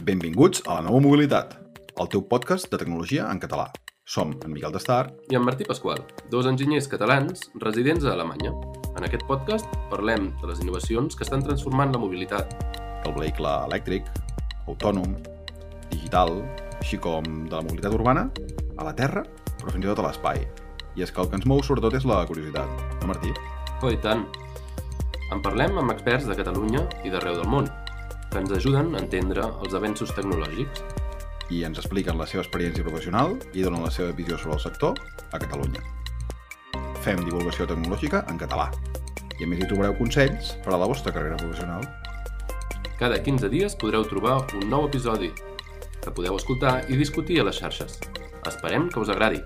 Benvinguts a la nova mobilitat, el teu podcast de tecnologia en català. Som en Miquel Destar i en Martí Pasqual, dos enginyers catalans residents a Alemanya. En aquest podcast parlem de les innovacions que estan transformant la mobilitat. del vehicle elèctric, autònom, digital, així com de la mobilitat urbana, a la Terra, però fins i tot a l'espai. I és que el que ens mou sobretot és la curiositat, no Martí? Oh, i tant! En parlem amb experts de Catalunya i d'arreu del món, que ens ajuden a entendre els avenços tecnològics. I ens expliquen la seva experiència professional i donen la seva visió sobre el sector a Catalunya. Fem divulgació tecnològica en català. I a més hi trobareu consells per a la vostra carrera professional. Cada 15 dies podreu trobar un nou episodi que podeu escoltar i discutir a les xarxes. Esperem que us agradi.